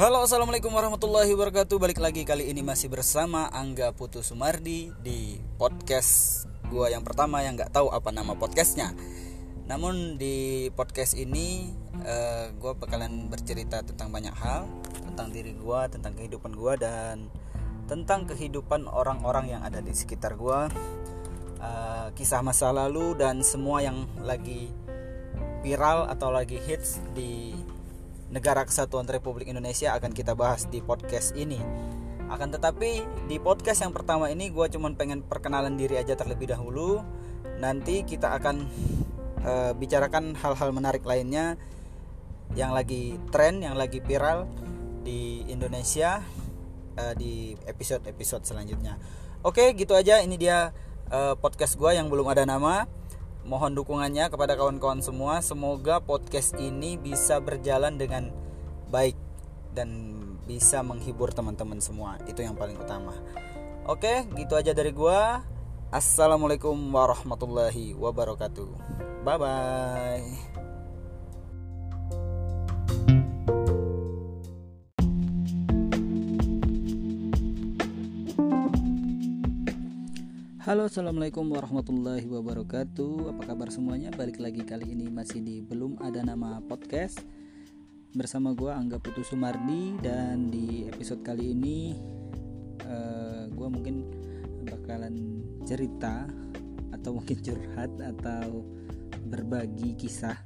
Halo assalamualaikum warahmatullahi wabarakatuh. Balik lagi kali ini masih bersama Angga Putu Sumardi Di podcast gua yang pertama yang gak tahu apa nama podcastnya. Namun di podcast ini uh, eh, Gue bakalan bercerita tentang banyak hal Tentang diri gue, tentang kehidupan gue Dan tentang kehidupan orang-orang yang ada di sekitar gue uh, Kisah masa lalu dan semua yang lagi viral atau lagi hits di Negara Kesatuan Republik Indonesia akan kita bahas di podcast ini. Akan tetapi di podcast yang pertama ini gue cuma pengen perkenalan diri aja terlebih dahulu. Nanti kita akan uh, bicarakan hal-hal menarik lainnya yang lagi tren, yang lagi viral di Indonesia uh, di episode-episode selanjutnya. Oke, gitu aja. Ini dia uh, podcast gue yang belum ada nama mohon dukungannya kepada kawan-kawan semua. Semoga podcast ini bisa berjalan dengan baik dan bisa menghibur teman-teman semua. Itu yang paling utama. Oke, gitu aja dari gua. Assalamualaikum warahmatullahi wabarakatuh. Bye bye. Halo assalamualaikum warahmatullahi wabarakatuh. Apa kabar semuanya? Balik lagi kali ini masih di Belum Ada Nama Podcast. Bersama gue Angga Putu Sumardi. Dan di episode kali ini uh, eh, Gue mungkin bakalan cerita Atau mungkin curhat Atau berbagi kisah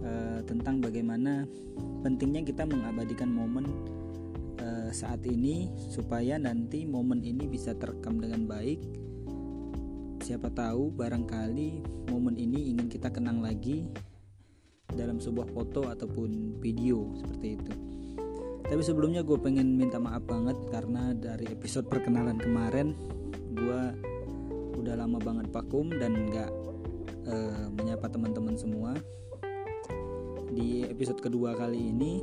uh, Tentang bagaimana pentingnya kita mengabadikan momen uh, saat ini Supaya nanti momen ini bisa terekam dengan baik siapa tahu barangkali momen ini ingin kita kenang lagi dalam sebuah foto ataupun video seperti itu. Tapi sebelumnya gue pengen minta maaf banget karena dari episode perkenalan kemarin gue udah lama banget vakum dan nggak uh, menyapa teman-teman semua. Di episode kedua kali ini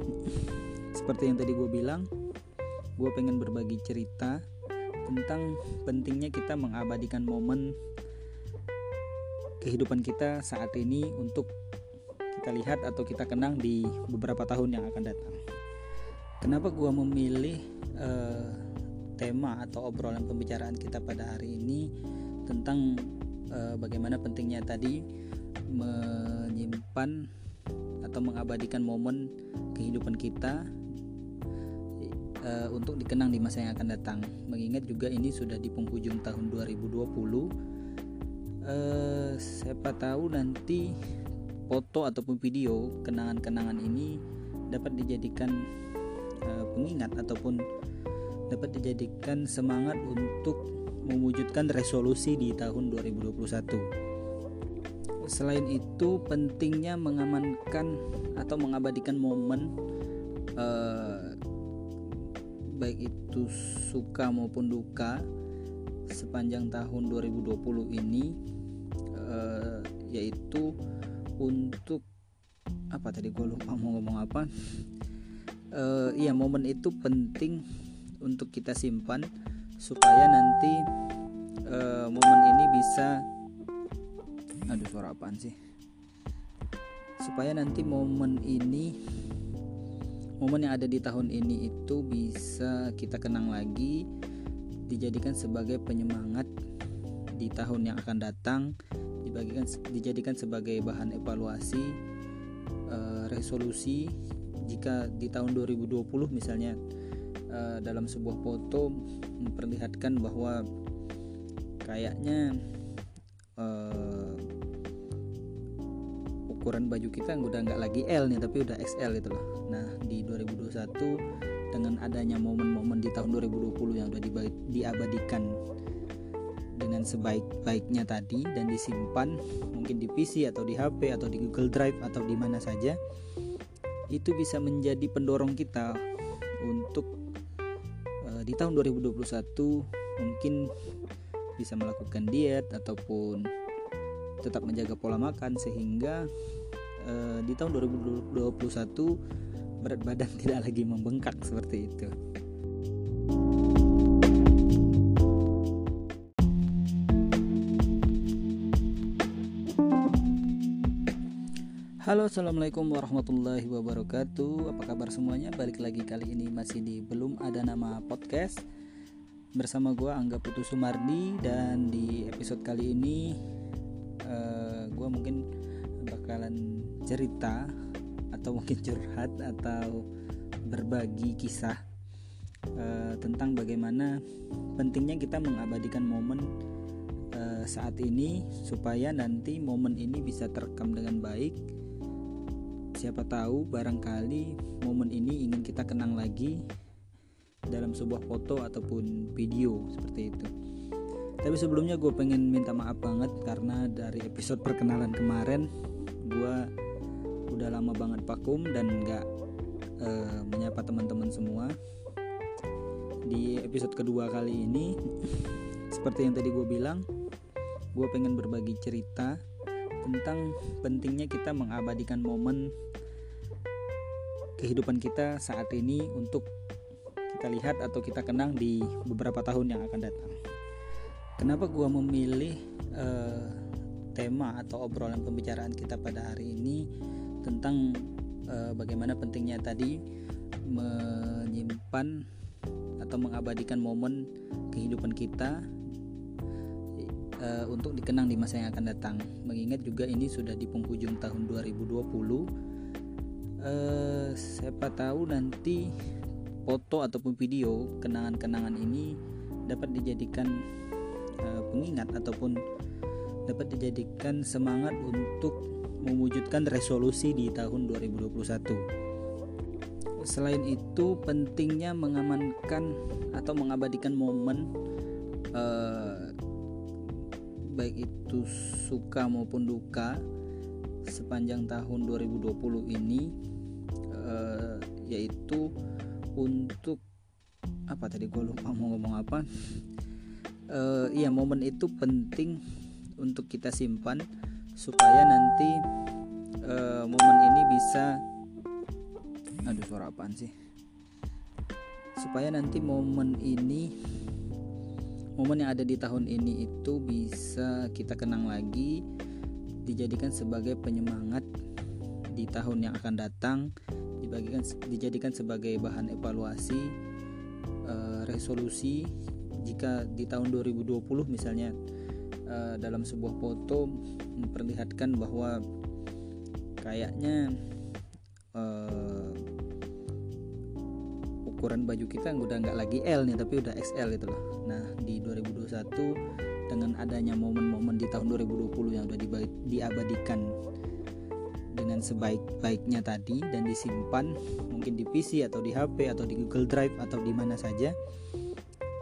seperti yang tadi gue bilang gue pengen berbagi cerita tentang pentingnya kita mengabadikan momen kehidupan kita saat ini untuk kita lihat atau kita kenang di beberapa tahun yang akan datang. Kenapa gua memilih uh, tema atau obrolan pembicaraan kita pada hari ini tentang uh, bagaimana pentingnya tadi menyimpan atau mengabadikan momen kehidupan kita uh, untuk dikenang di masa yang akan datang. Mengingat juga ini sudah di penghujung tahun 2020 uh, siapa tahu nanti foto ataupun video kenangan-kenangan ini dapat dijadikan uh, pengingat ataupun dapat dijadikan semangat untuk mewujudkan resolusi di tahun 2021. Selain itu, pentingnya mengamankan atau mengabadikan momen uh, baik itu suka maupun duka sepanjang tahun 2020 ini uh, yaitu untuk apa tadi gue lupa mau ngomong apa? Uh, iya momen itu penting untuk kita simpan supaya nanti uh, momen ini bisa aduh suara apaan sih? Supaya nanti momen ini momen yang ada di tahun ini itu bisa kita kenang lagi dijadikan sebagai penyemangat di tahun yang akan datang dibagikan dijadikan sebagai bahan evaluasi uh, resolusi. Jika di tahun 2020 misalnya uh, dalam sebuah foto memperlihatkan bahwa kayaknya uh, ukuran baju kita udah nggak lagi L nih tapi udah XL gitu loh. Nah di 2021 dengan adanya momen-momen di tahun 2020 yang udah diabadikan dengan sebaik-baiknya tadi dan disimpan mungkin di PC atau di HP atau di Google Drive atau di mana saja itu bisa menjadi pendorong kita untuk uh, di tahun 2021 mungkin bisa melakukan diet ataupun tetap menjaga pola makan sehingga uh, di tahun 2021 berat badan tidak lagi membengkak seperti itu. Halo assalamualaikum warahmatullahi wabarakatuh. Apa kabar semuanya? Balik lagi kali ini masih di Belum Ada Nama Podcast. Bersama gue Angga Putu Sumardi Dan di episode kali ini eh, Gue mungkin bakalan cerita Atau mungkin curhat Atau berbagi kisah uh, Tentang bagaimana pentingnya kita mengabadikan momen uh, saat ini Supaya nanti momen ini bisa terekam dengan baik. Siapa tahu barangkali momen ini ingin kita kenang lagi dalam sebuah foto ataupun video seperti itu tapi sebelumnya gue pengen minta maaf banget karena dari episode perkenalan kemarin gue udah lama banget vakum dan nggak uh, menyapa teman-teman semua di episode kedua kali ini seperti yang tadi gue bilang gue pengen berbagi cerita tentang pentingnya kita mengabadikan momen kehidupan kita saat ini untuk kita lihat atau kita kenang di beberapa tahun yang akan datang. Kenapa gua memilih uh, tema atau obrolan pembicaraan kita pada hari ini tentang uh, bagaimana pentingnya tadi menyimpan atau mengabadikan momen kehidupan kita uh, untuk dikenang di masa yang akan datang. Mengingat juga ini sudah di penghujung tahun 2020 uh, siapa tahu nanti foto ataupun video kenangan-kenangan ini dapat dijadikan pengingat ataupun dapat dijadikan semangat untuk mewujudkan resolusi di tahun 2021. Selain itu, pentingnya mengamankan atau mengabadikan momen uh, baik itu suka maupun duka sepanjang tahun 2020 ini uh, yaitu untuk apa tadi gue lupa mau ngomong apa uh, iya momen itu penting untuk kita simpan supaya nanti uh, momen ini bisa aduh suara apaan sih? Supaya nanti momen ini momen yang ada di tahun ini itu bisa kita kenang lagi dijadikan sebagai penyemangat di tahun yang akan datang dibagikan dijadikan sebagai bahan evaluasi uh, resolusi jika di tahun 2020 misalnya uh, dalam sebuah foto memperlihatkan bahwa kayaknya uh, ukuran baju kita udah nggak lagi L nih tapi udah XL gitu loh. Nah di 2021 dengan adanya momen-momen di tahun 2020 yang udah diabadikan dengan sebaik-baiknya tadi dan disimpan mungkin di PC atau di HP atau di Google Drive atau di mana saja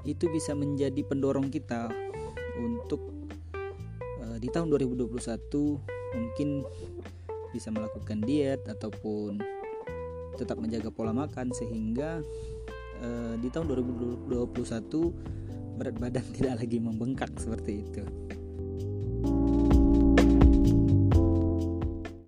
itu bisa menjadi pendorong kita untuk uh, di tahun 2021 mungkin bisa melakukan diet ataupun tetap menjaga pola makan sehingga uh, di tahun 2021 berat badan tidak lagi membengkak seperti itu.